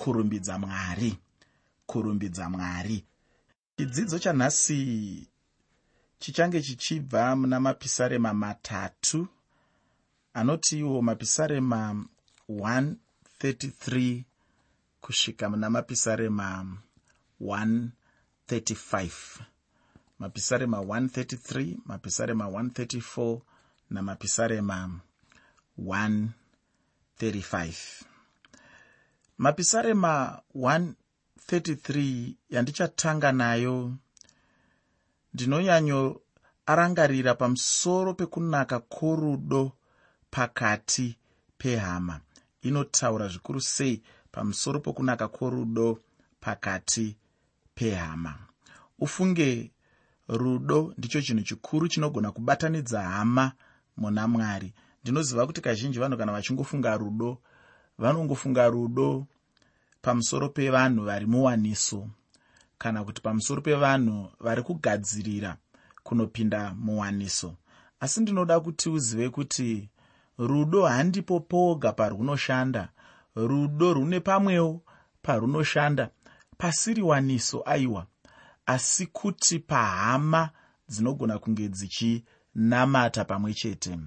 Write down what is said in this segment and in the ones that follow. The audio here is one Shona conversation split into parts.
kurumbidza mwari kurumbidza mwari. Chidzidzo chanhasi chichange chichibva muna mapisarema matatu anoti iwo mapisarema 133 kusvika muna mapisarema 135 mapisarema 133 mapisarema 134 namapisarema 135 mapisarema 133 yandichatanga nayo ndinonyanyo arangarira pamusoro pekunaka kworudo pakati pehama. Inotaura zvikuru sei pamusoro pokunaka kworudo pakati pehama? Ufunge rudo ndicho chinhu chikuru chinogona kubatanidza hama muna mwari. Ndinoziva kuti kazhinji vanhu kana vachingofunga rudo vanongofunga rudo pamusoro pevanhu vari muwaniso kana kuti pamusoro pevanhu vari kugadzirira kunopinda muwaniso. Asi ndinoda kuti uzive kuti rudo handipo poga parunoshanda. Rudo rune pamwewo parunoshanda pasiri waniso aiwa. Asi kuti pahama dzinogona kunge dzichinamata pamwe chete.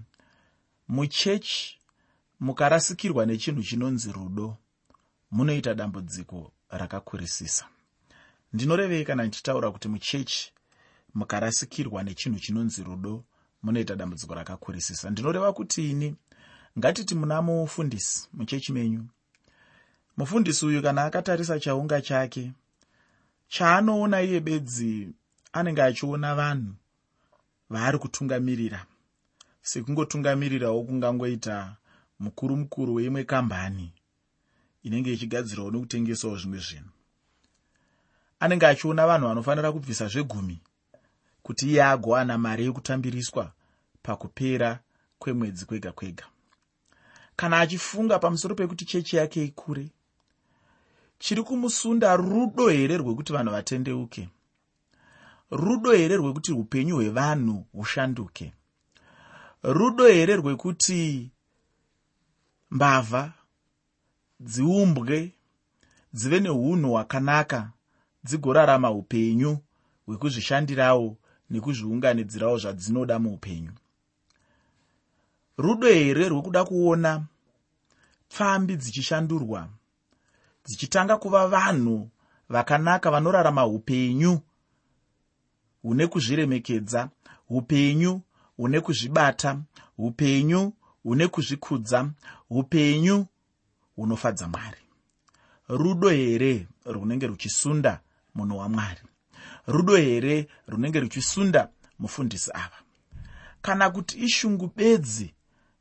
Muchechi mukarasikirwa nechinhu chinonzi rudo. Munoita dambudziko rakakurisisa. Ndinorevei kana ndichitaura kuti muchechi mukarasikirwa nechinhu chinonzi rudo munoita dambudziko rakakurisisa. Ndinoreva kuti ini ngatiti muna mufundisi muchechi menyu. Mufundisi uyu kana akatarisa chaunga chake chaanoona iye bedzi anenge achiona vanhu vaari kutungamirira. Sekungotungamirirawo kungangoita mukuru mukuru weimwe kambani inenge ichigadzirawo nekutengesawo zvimwe zvinhu. Anenge achiona vanhu vanofanira kubvisa zvegumi kuti iye agowana mari yekutambiriswa pakupera kwemwedzi kwega kwega. Kana achifunga pamusoro pekuti chechi yake ikure chiri kumusunda rudo here rwekuti vanhu vatendeuke? Rudo here rwekuti upenyu hwevanhu hushanduke? Rudo here rwekuti mbavha dziumbwe dzive neunhu hwakanaka dzigorarama upenyu hwekuzvishandirawo nekuzviunganidzirawo zvadzinoda muupenyu. Rudo here rwekuda kuona pfambi dzichishandurwa? Dzichitanga kuva vanhu vakanaka vanorarama upenyu hune kuzviremekedza upenyu hune kuzvibata upenyu hune kuzvikudza upenyu hunofadza mwari. Rudo here runenge ruchisunda munhu wamwari? Rudo here runenge ruchisunda mufundisi ava? Kana kuti ishungu bedzi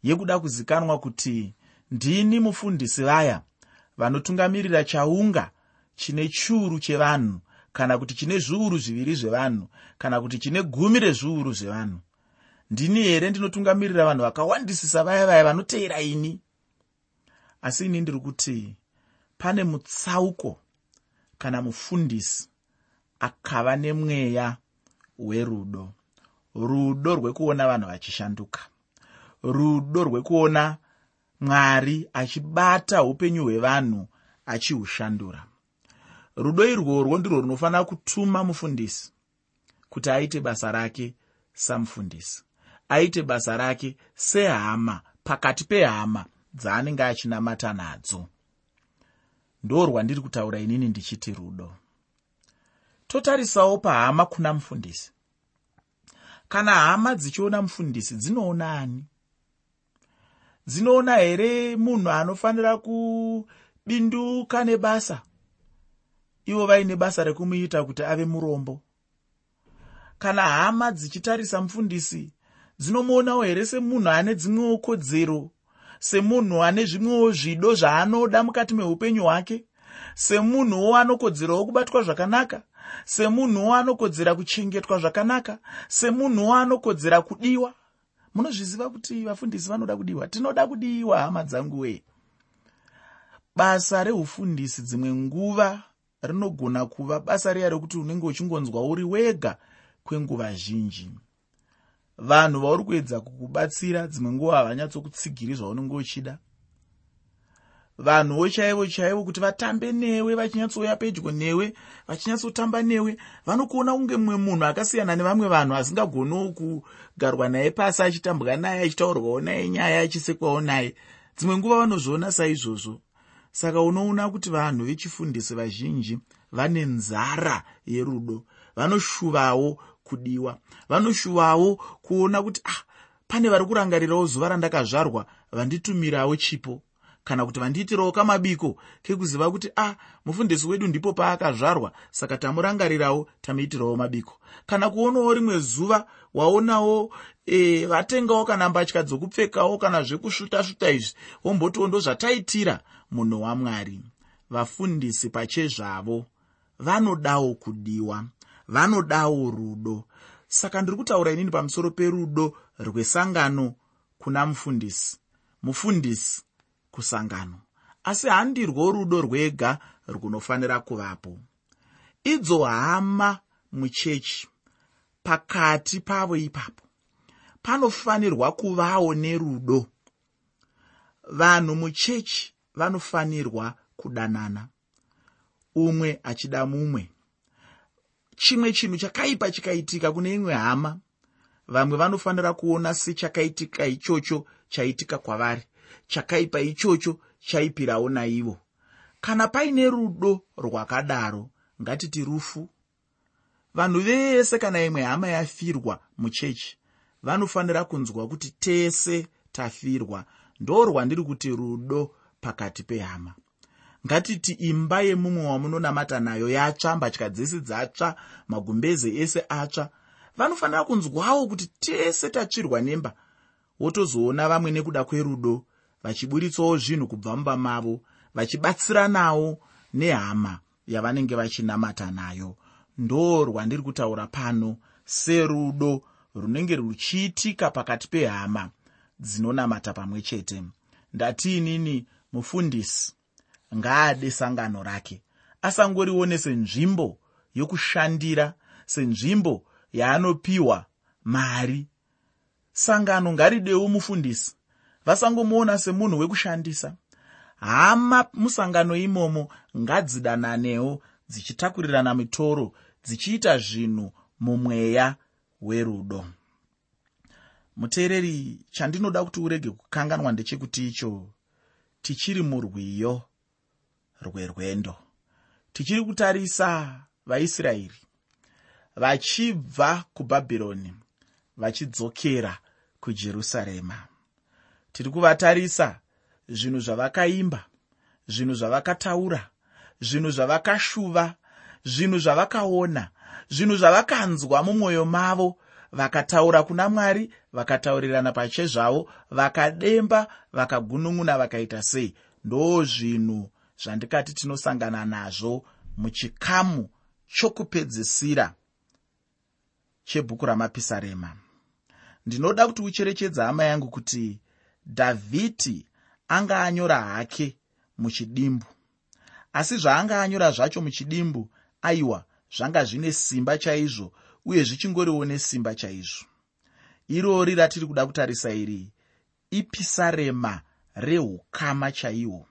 yekuda kuzikanwa kuti ndini mufundisi vaya vanotungamirira chaunga chine chiuru chevanhu kana kuti chine zviuru zviviri zvevanhu kana kuti chine gumi rezviuru zvevanhu ndini here ndinotungamirira vanhu vakawandisisa vaya vaya vanoteera ini? Asi ini ndiri kuti pane mutsauko kana mufundisi akava nemweya werudo rudo rwekuona vanhu vachishanduka rudo rwekuona mwari achibata upenyu hwevanhu achihushandura rudo irworwo ndirwo runofanira kutuma mufundisi kuti aite basa rake samufundisi aite basa rake sehama pakati pehama dzaanenge achinamata nadzo. Ndo rwandiri kutaura inini ndichiti rudo totarisawo pahama kuna mufundisi? Kana hama dzichiona mufundisi dzinoona ani? Dzinoona here munhu anofanira kubinduka nebasa? Ivo vaine basa rekumuita kuti ave murombo. Kana hama dzichitarisa mufundisi dzinomuonawo here semunhu ane dzimwewo kodzero semunhu ane zvimwewo zvido zvaanoda mukati meupenyu hwake? Semunhuwo anokodzerawo kubatwa zvakanaka? Semunhuwo anokodzera kuchengetwa zvakanaka? Semunhuwo anokodzera kudiwa? Munozviziva kuti vafundisi vanoda kudiwa? Tinoda kudiwa hama dzangu wee basa reufundisi dzimwe nguva rinogona kuva basa riya rekuti unenge uchingonzwa uri wega kwenguva zhinji vanhu vauri kuedza kukubatsira dzimwe nguva havanyatsokutsigira zvaunenge uchida. Vanhuwo chaivo chaivo kuti vatambe newe vachinyatsouya pedyo newe vachinyatsotamba newe vanokuona kunge mumwe munhu akasiyana nevamwe vanhu asingagoniwo kugarwa naye pasi achitambwa naye achitaurwawo naye nyaya achisekwawo naye. Dzimwe nguva vanozviona saizvozvo. Saka unoona kuti vanhu vechifundisi vazhinji vane nzara yerudo. Vanoshuvawo kudiwa. Vanoshuvawo kuona kuti ah pane vari kurangarirawo zuva randakazvarwa vanditumirawo chipo. Kana kuti vandiitirawo kamabiko kekuziva kuti a ah, mufundisi wedu ndipo paakazvarwa saka tamurangarirawo tamuitirawo mabiko. Kana kuonawo rimwe zuva waonawo e, vatengawo kana mbatya dzokupfekawo kana zvekusvuta-svuta izvi wombotiwo ndo zvataitira munhu wamwari vafundisi pachezvavo vanodawo kudiwa vanodawo rudo. Saka ndiri kutaura inini pamusoro perudo rwesangano kuna mufundisi mufundisi kusangano. Asi handirwo rudo rwega runofanira kuvapo. Idzo hama muchechi pakati pavo ipapo panofanirwa kuvawo nerudo. Vanhu muchechi vanofanirwa kudanana umwe achida mumwe chimwe chinhu chakaipa chikaitika kune imwe hama. Vamwe vanofanira kuona sechakaitika ichocho chaitika kwavari. Chakaipa ichocho chaipirawo naivo. Kana paine rudo rwakadaro ngatiti rufu. Vanhu vese kana imwe hama yafirwa muchechi vanofanira kunzwa kuti tese tafirwa. Ndo rwandiri kuti rudo pakati pehama ngatiti imba yemumwe wamunonamata nayo yatsva mbatya dzese dzatsva magumbeze ese atsva. Vanofanira kunzwawo kuti tese tatsvirwa nemba. Wotozoona vamwe nekuda kwerudo vachiburitsawo zvinhu kubva mumba mavo vachibatsiranawo nehama yavanenge vachinamata nayo. Ndo rwandiri kutaura pano serudo runenge ruchiitika pakati pehama dzinonamata pamwe chete. Ndatiinini mufundisi ngaade sangano rake. Asangorione senzvimbo yokushandira senzvimbo yaanopiwa mari. Sangano ngaridewo mufundisi. Vasangomuona semunhu wekushandisa. Hama musangano imomo ngadzidananewo dzichitakurirana mitoro dzichiita zvinhu mumweya werudo. Muteereri chandinoda kuti urege kukanganwa ndechekuti icho tichiri murwiyo rwerwendo tichiri kutarisa vaisraeri. Vachibva kubhabhironi vachidzokera kujerusarema. Tiri kuvatarisa zvinhu zvavakaimba zvinhu zvavakataura zvinhu zvavakashuva zvinhu zvavakaona zvinhu zvavakanzwa mumwoyo mavo vakataura kuna mwari vakataurirana pachezvavo vakademba vakagunun'una vakaita sei. Ndo zvinhu zvandikati tinosangana nazvo muchikamu chokupedzisira chebhuku ramapisarema. Ndinoda kuti ucherechedza hama yangu kuti dhavhidhi anga anyora hake muchidimbu. Asi zvaanga anyora zvacho muchidimbu aiwa zvanga zvine simba chaizvo uye zvichingoriwo nesimba chaizvo. Irori ratiri kuda kutarisa iri ipisarema reukama chaihwo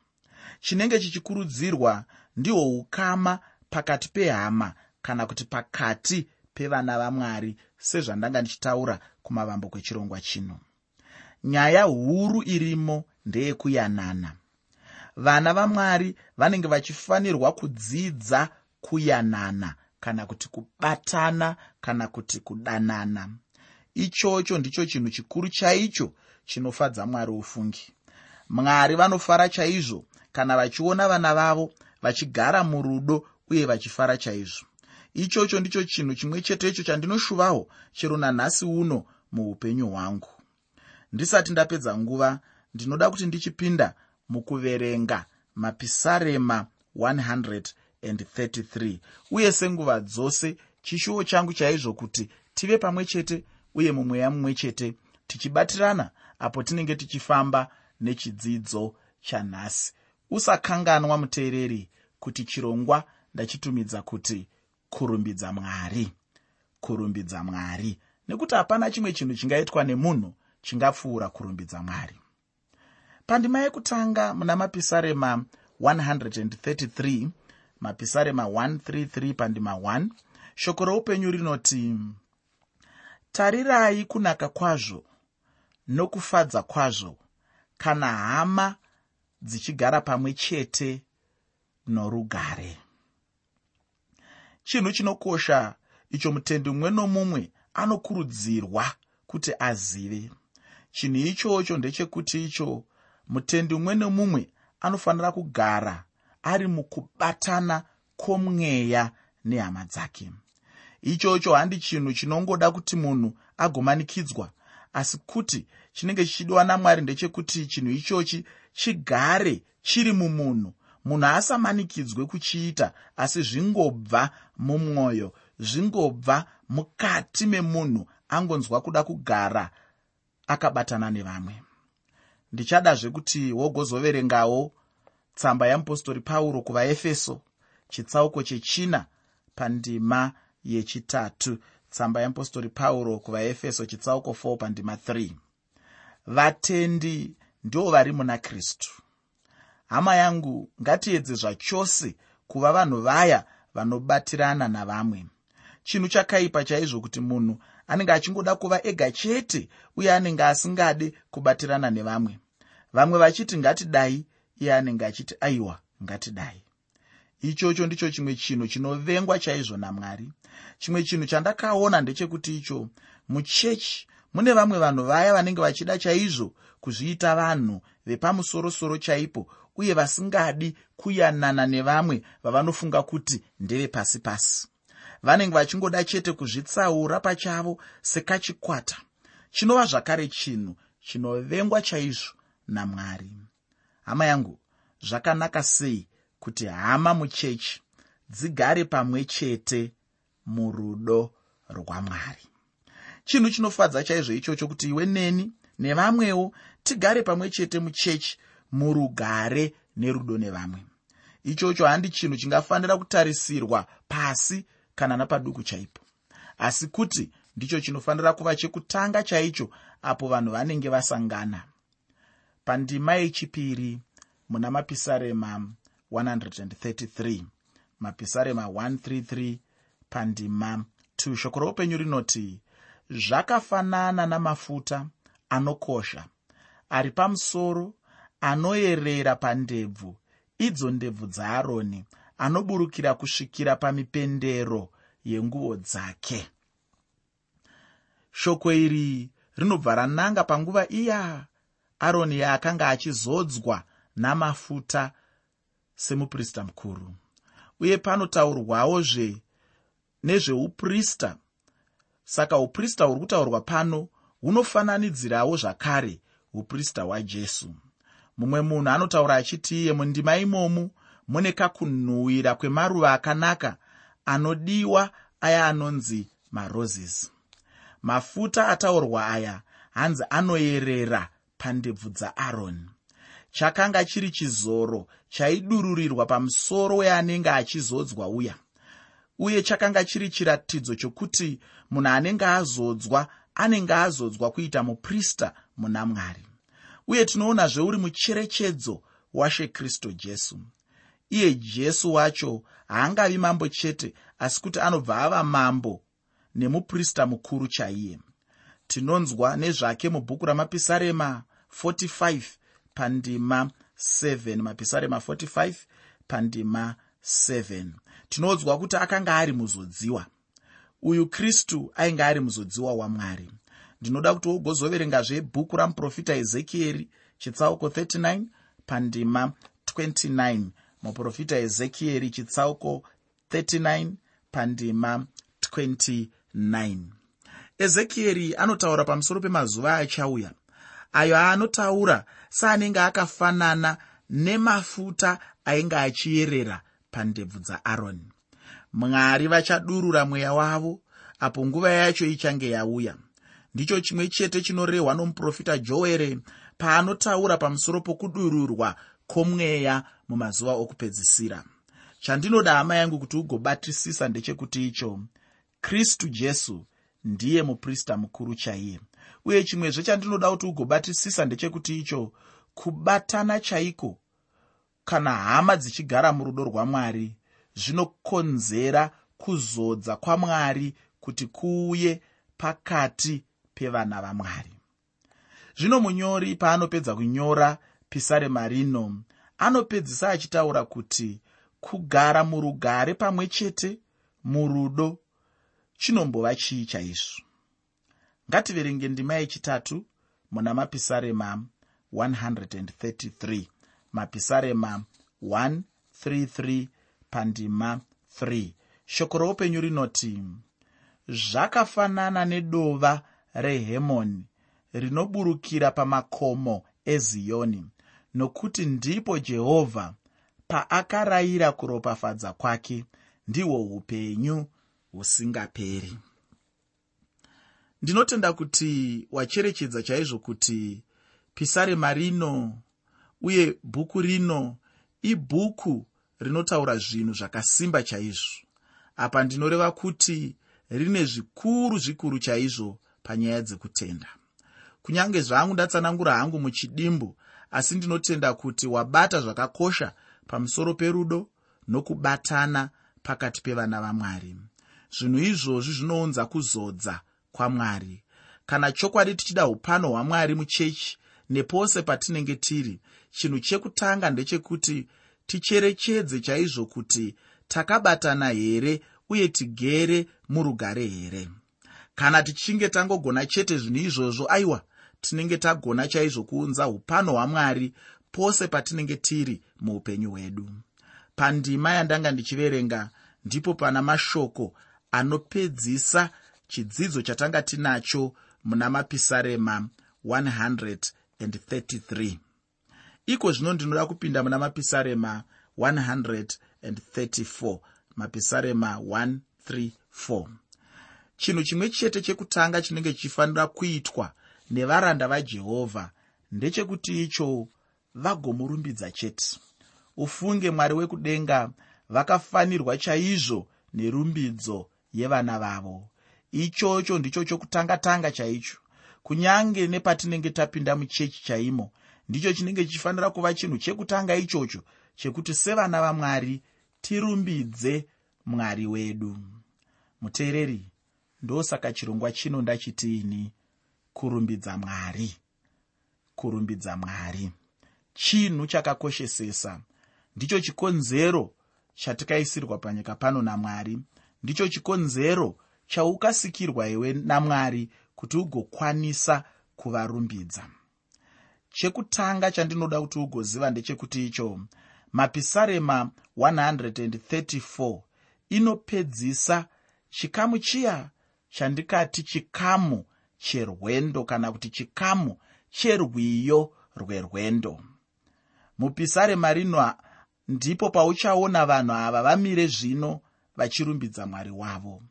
chinenge chichikurudzirwa ndihwo ukama pakati pehama kana kuti pakati pevana vamwari sezvandanga ndichitaura kumavambo kwechirongwa chino. Nyaya huru irimo ndeyekuyanana vana vamwari vanenge vachifanirwa kudzidza kuyanana kana kuti kubatana kana kuti kudanana. Ichocho ndicho chinhu chikuru chaicho chinofadza mwari ufungi. Mwari vanofara chaizvo kana vachiona vana vavo vachigara murudo uye vachifara chaizvo. Ichocho ndicho chinhu chimwe chetecho chandinoshuvawo chero nanhasi uno muupenyu hwangu. Ndisati ndapedza nguva ndinoda kuti ndichipinda mukuverenga mapisarema 133 uye senguva dzose chishuwo changu chaizvo kuti tive pamwe chete uye mumweya mumwe chete tichibatirana apo tinenge tichifamba nechidzidzo chanhasi usakanganwa muteereri kuti chirongwa ndachitumidza kuti kurumbidza mwari. Kurumbidza mwari. Nekuti hapana chimwe chinhu chingaitwa nemunhu chingapfuura kurumbidza mwari. Pandima yekutanga muna mapisarema 133 mapisarema 133 pandima 1 shoko roupenyu rinoti tarirai kunaka kwazvo nokufadza kwazvo. Kana hama dzichigara pamwe chete norugare. Chinhu chinokosha icho mutendi mumwe nomumwe anokurudzirwa kuti azive. Chinhu ichocho ndechekuti icho mutendi mumwe nomumwe anofanira kugara ari mukubatana kwomweya nehama dzake. Ichocho handi chinhu chinongoda kuti munhu agomanikidzwa asi kuti chinenge chichidiwa namwari ndechekuti chinhu ichochi chigare chiri mumunhu. Munhu asamanikidzwe kuchiita asi zvingobva mumwoyo zvingobva mukati memunhu angonzwa kuda kugara akabatana nevamwe. Ndichadazve kuti wogozoverengawo tsamba yeapostori pauro kuvaefeso chitsauko chechina pandima yechitatu tsamba yeapostori pauro kuvaefeso chitsauko 4 pandima 3 vatendi ndo vari muna kristu. Hama yangu ngatiedze zvachose kuva vanhu vaya vanobatirana navamwe. Chinhu chakaipa chaizvo kuti munhu anenge achingoda kuva ega chete uye anenge asingade kubatirana nevamwe. Vamwe vachiti ngatidai iye anenge achiti aiwa ngatidai ichocho ndicho chimwe chinhu chinovengwa chaizvo namwari. Chimwe chinhu chandakaona ndechekuti icho muchechi mune vamwe vanhu vaya vanenge vachida chaizvo kuzviita vanhu vepamusorosoro chaipo uye vasingadi kuyanana nevamwe vavanofunga kuti ndevepasi pasi. Vanenge vachingoda chete kuzvitsaura pachavo sekachikwata. Chinova zvakare chinhu chinovengwa chaizvo namwari. Hama yangu zvakanaka sei kuti hama muchechi dzigare pamwe chete murudo rwamwari. Chinhu chinofadza chaizvo ichocho kuti iwe neni nevamwewo tigare pamwe chete muchechi murugare nerudo nevamwe. Ichocho handi chinhu chingafanira kutarisirwa pasi kana napaduku chaipo. Asi kuti ndicho chinofanira kuva chekutanga chaicho apo vanhu vanenge vasangana. Pandima yechipiri muna mapisarema 133 mapisarema 133 pandima 2 shoko roupenyu rinoti zvakafanana namafuta anokosha ari pamusoro anoyerera pandebvu. Idzo ndebvu dzaaroni anoburukira kusvikira pamipendero yenguo dzake. Shoko iri rinobva rananga panguva iya. Aroni yaakanga achizodzwa namafuta semuprista mukuru. Uye panotaurwawozve nezveuprista saka uprista huri kutaurwa pano hunofananidzirawo zvakare uprista hwajesu. Mumwe munhu anotaura achiti iye mundima imomu mune kakunhuhwira kwemaruva akanaka anodiwa aya anonzi maroses. Mafuta ataurwa aya hanzi anoyerera pandebvu dzaaroni chakanga chiri chizoro chaidururirwa pamusoro weanenge achizodzwa uya. Uye chakanga chiri chiratidzo chokuti munhu anenge azodzwa anenge azodzwa kuita muprista muna mwari. Uye tinoona zveuri mucherechedzo washe kristu jesu. Iye jesu wacho haangavi mambo chete asi kuti anobva ava mambo nemuprista mukuru chaiye. Tinonzwa nezvake mubhuku ramapisarema 45 pandima 7 mapisarema 45 pandima 7 tinonzwa kuti akanga ari muzodziwa. Uyu kristu ainge ari muzodziwa wamwari. Ndinoda kuti wogozoverengazve bhuku ramuprofita ezekieri chitsauko 39 pandima 29 muprofita ezekieri chitsauko 39 pandima 29 ezekieri anotaura pamusoro pemazuva achauya ayo aanotaura seanenge akafanana nemafuta ainge achiyerera pandebvu dzaaroni. Mwari vachadurura mweya wavo apo nguva yacho ichange yauya. Ndicho chimwe chete chinorehwa nomuprofita joere paanotaura pamusoro pokudururwa kwomweya mumazuva okupedzisira. Chandinoda hama yangu kuti ugobatisisa ndechekuti icho. Kristu jesu ndiye muprista mukuru chaiye uye chimwezve chandinoda kuti ugobatisisa ndechekuti icho kubatana chaiko? Kana hama dzichigara murudo rwamwari zvinokonzera kuzodza kwamwari kuti kuuye pakati pevana vamwari zvino munyori paanopedza kunyora pisarema rino anopedzisa achitaura kuti kugara murugare pamwe chete murudo chinombova chii chaizvo ngativerenge ndima yechitatu muna mapisarema 133 mapisarema 133 pandima 3 shoko roupenyu rinoti zvakafanana nedova rehemoni rinoburukira pamakomo eziyoni nokuti ndipo jehovha paakarayira kuropafadza kwake ndihwo upenyu husingaperi ndinotenda kuti wacherechedza chaizvo kuti pisarema rino uye bhuku rino ibhuku rinotaura zvinhu zvakasimba chaizvo. Apa ndinoreva kuti rine zvikuru zvikuru chaizvo panyaya dzekutenda. Kunyange zvangu ndatsanangura hangu muchidimbu asi ndinotenda kuti wabata zvakakosha pamusoro perudo nokubatana pakati pevana vamwari. Zvinhu izvozvi zvinounza kuzodza kwamwari. Kana chokwadi tichida upano hwamwari muchechi nepose patinenge tiri chinhu chekutanga ndechekuti ticherechedze chaizvo kuti takabatana here uye tigere murugare here. Kana tichinge tangogona chete zvinhu izvozvo aiwa tinenge tagona chaizvo kuunza upano hwamwari pose patinenge tiri muupenyu hwedu. Pandima yandanga ndichiverenga ndipo pana mashoko anopedzisa chidzidzo chatanga tinacho muna mapisarema 133 iko zvino ndinoda kupinda muna mapisarema 134 mapisarema 134 chinhu chimwe chete chekutanga chinenge chichifanira kuitwa nevaranda vajehovha ndechekuti icho vagomurumbidza chete. Ufunge mwari wekudenga vakafanirwa chaizvo nerumbidzo yevana vavo ichocho ndicho chokutanga-tanga chaicho. Kunyange nepatinenge tapinda muchechi chaimo ndicho chinenge chichifanira kuva chinhu chekutanga ichocho chekuti sevana vamwari tirumbidze mwari wedu. Muteereri ndosaka chirongwa chino ndachitiini kurumbidza mwari kurumbidza mwari. Chinhu chakakoshesesa ndicho chikonzero chatikaisirwa panyika pano namwari ndicho chikonzero chaukasikirwa iwe namwari kuti ugokwanisa kuvarumbidza. Chekutanga chandinoda kuti ugoziva ndechekuti icho mapisarema 134 inopedzisa chikamu chiya chandikati chikamu cherwendo kana kuti chikamu cherwiyo rwerwendo. Mupisarema rino ndipo pauchaona vanhu ava vamire zvino vachirumbidza mwari wavo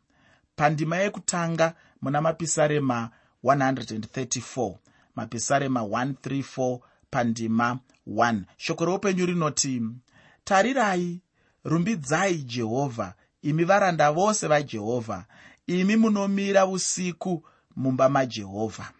pandima yekutanga muna mapisarema 134 mapisarema 134 pandima 1 shoko roupenyu rinoti tarirai rumbidzai jehovha imi varanda vose vajehovha imi munomira usiku mumba majehovha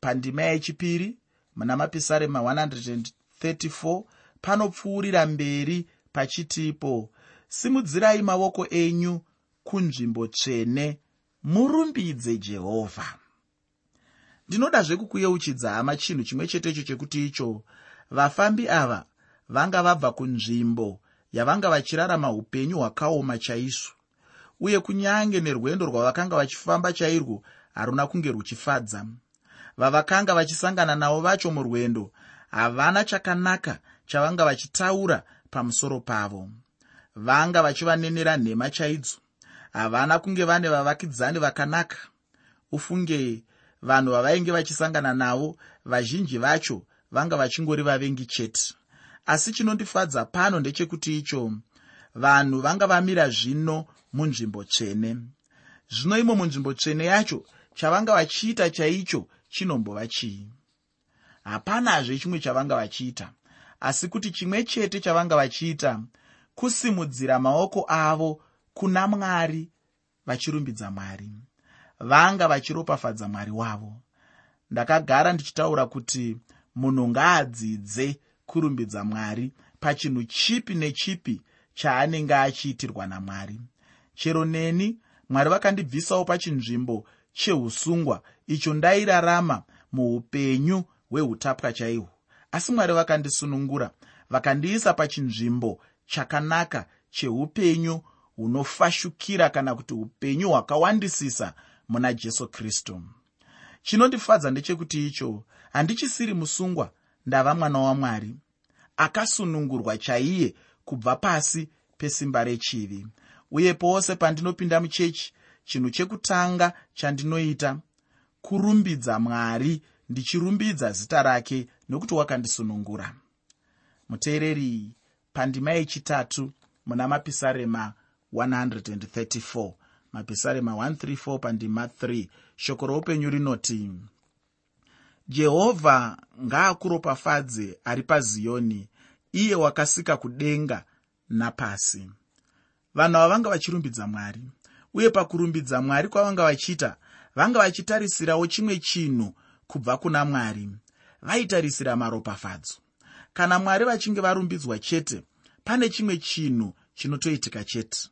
pandima yechipiri muna mapisarema 134 panopfuurira mberi pachitipo. Simudzirai maoko enyu kunzvimbo tsvene murumbidze jehovha ndinodazve kukuyeuchidza hama chinhu chimwe chetecho chekuti icho vafambi ava vanga vabva kunzvimbo yavanga vachirarama upenyu hwakaoma chaizvo uye kunyange nerwendo rwavakanga vachifamba chairwo haruna kunge ruchifadza. Vavakanga vachisangana navo vacho murwendo havana chakanaka chavanga vachitaura pamusoro pavo. Vanga vachivanenera nhema chaidzo havana kunge vane vavakidzani vakanaka. Ufunge vanhu vavainge vachisangana navo vazhinji vacho vanga vachingori vavengi chete. Asi chinondifadza pano ndechekuti icho vanhu vanga vamira zvino munzvimbo tsvene. Zvino imo munzvimbo tsvene yacho chavanga vachiita chaicho chinombova chii? Hapanazve chimwe chavanga vachiita. Asi kuti chimwe chete chavanga vachiita kusimudzira maoko avo kuna mwari vachirumbidza mwari vanga vachiropafadza mwari wavo. Ndakagara ndichitaura kuti munhu ngaadzidze kurumbidza mwari pachinhu chipi nechipi chaanenge achiitirwa namwari. Chero neni mwari vakandibvisawo pachinzvimbo cheusungwa icho ndairarama muupenyu hweutapwa chaihwo. Asi mwari vakandisunungura vakandiisa pachinzvimbo chakanaka cheupenyu hunofashukira kana kuti upenyu hwakawandisisa muna jesu kristu. Chinondifadza ndechekuti icho handichisiri musungwa ndava mwana wamwari akasunungurwa chaiye kubva pasi pesimba rechivi. Uye pose pandinopinda muchechi chinhu chekutanga chandinoita kurumbidza mwari ndichirumbidza zita rake nokuti wakandisunungura. Muteereri pandima yechitatu muna mapisarema 134 mapisarema 134 pandima 3 shoko roupenyu rinoti jehovha ngaakuropafadze ari paziyoni iye wakasika kudenga napasi. Vanhu ava vanga vachirumbidza mwari uye pakurumbidza mwari kwavanga vachiita vanga vachitarisirawo chimwe chinhu kubva kuna mwari. Vaitarisira maropafadzo kana mwari vachinge varumbidzwa chete pane chimwe chinhu chinotoitika chete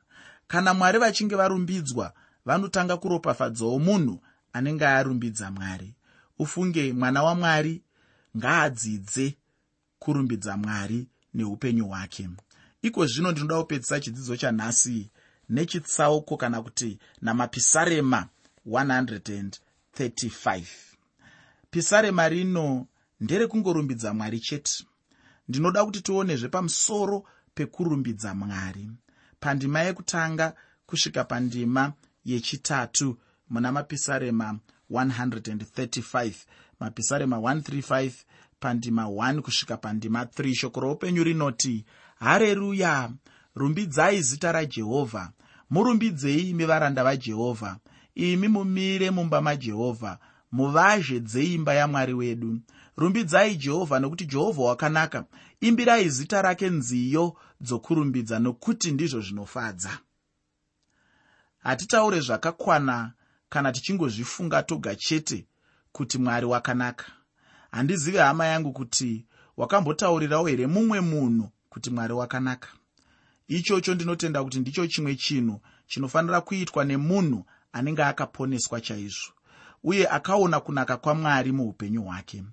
kana mwari vachinge varumbidzwa vanotanga kuropafadzawo munhu anenge arumbidza mwari. Ufunge mwana wamwari ngaadzidze kurumbidza mwari neupenyu hwake. Iko zvino ndinoda kupedzisa chidzidzo chanhasi nechitsauko kana kuti namapisarema 135 pisarema rino nderekungorumbidza mwari chete. Ndinoda kuti tionezve pamusoro pekurumbidza mwari pandima yekutanga kusvika pandima yechitatu muna mapisarema 135 mapisarema 135 pandima 1 kusvika pandima 3 shoko roupenyu rinoti hareruya rumbidzai zita rajehovha murumbidzei imi varanda vajehovha imi mumire mumba majehovha muvazhe dzeimba yamwari wedu. Rumbidzai jehovha nokuti jehovha wakanaka imbirai zita rake nziyo dzokurumbidza nokuti ndizvo zvinofadza. Hatitaure zvakakwana kana tichingozvifunga toga chete kuti mwari wakanaka. Handizive hama yangu kuti wakambotaurirawo here mumwe munhu kuti mwari wakanaka? Ichocho ndinotenda kuti ndicho chimwe chinhu chinofanira kuitwa nemunhu anenge akaponeswa chaizvo uye akaona kunaka kwamwari muupenyu hwake.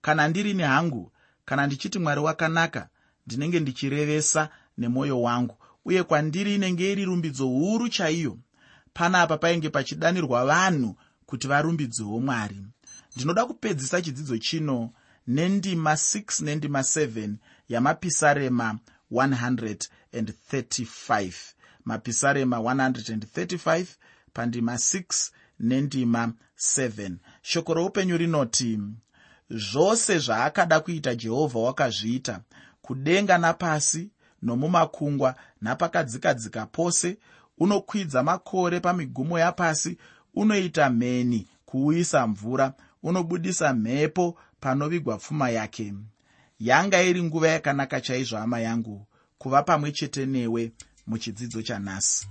Kana ndirini hangu kana ndichiti mwari wakanaka ndinenge ndichirevesa nemwoyo wangu uye kwandiri inenge iri rumbidzo huru chaiyo panapa painge pachidanirwa vanhu kuti varumbidzewo mwari. Ndinoda kupedzisa chidzidzo chino nendima 6 nendima 7 yamapisarema 135 mapisarema 135 pandima 6 nendima 7 shoko roupenyu rinoti zvose zvaakada kuita jehovha wakazviita kudenga napasi nomumakungwa napakadzikadzika pose unokwidza makore pamigumo yapasi unoita mheni kuuyisa mvura unobudisa mhepo panovigwa pfuma yake. Yanga iri nguva yakanaka chaizvo hama yangu kuva pamwe chete newe muchidzidzo chanhasi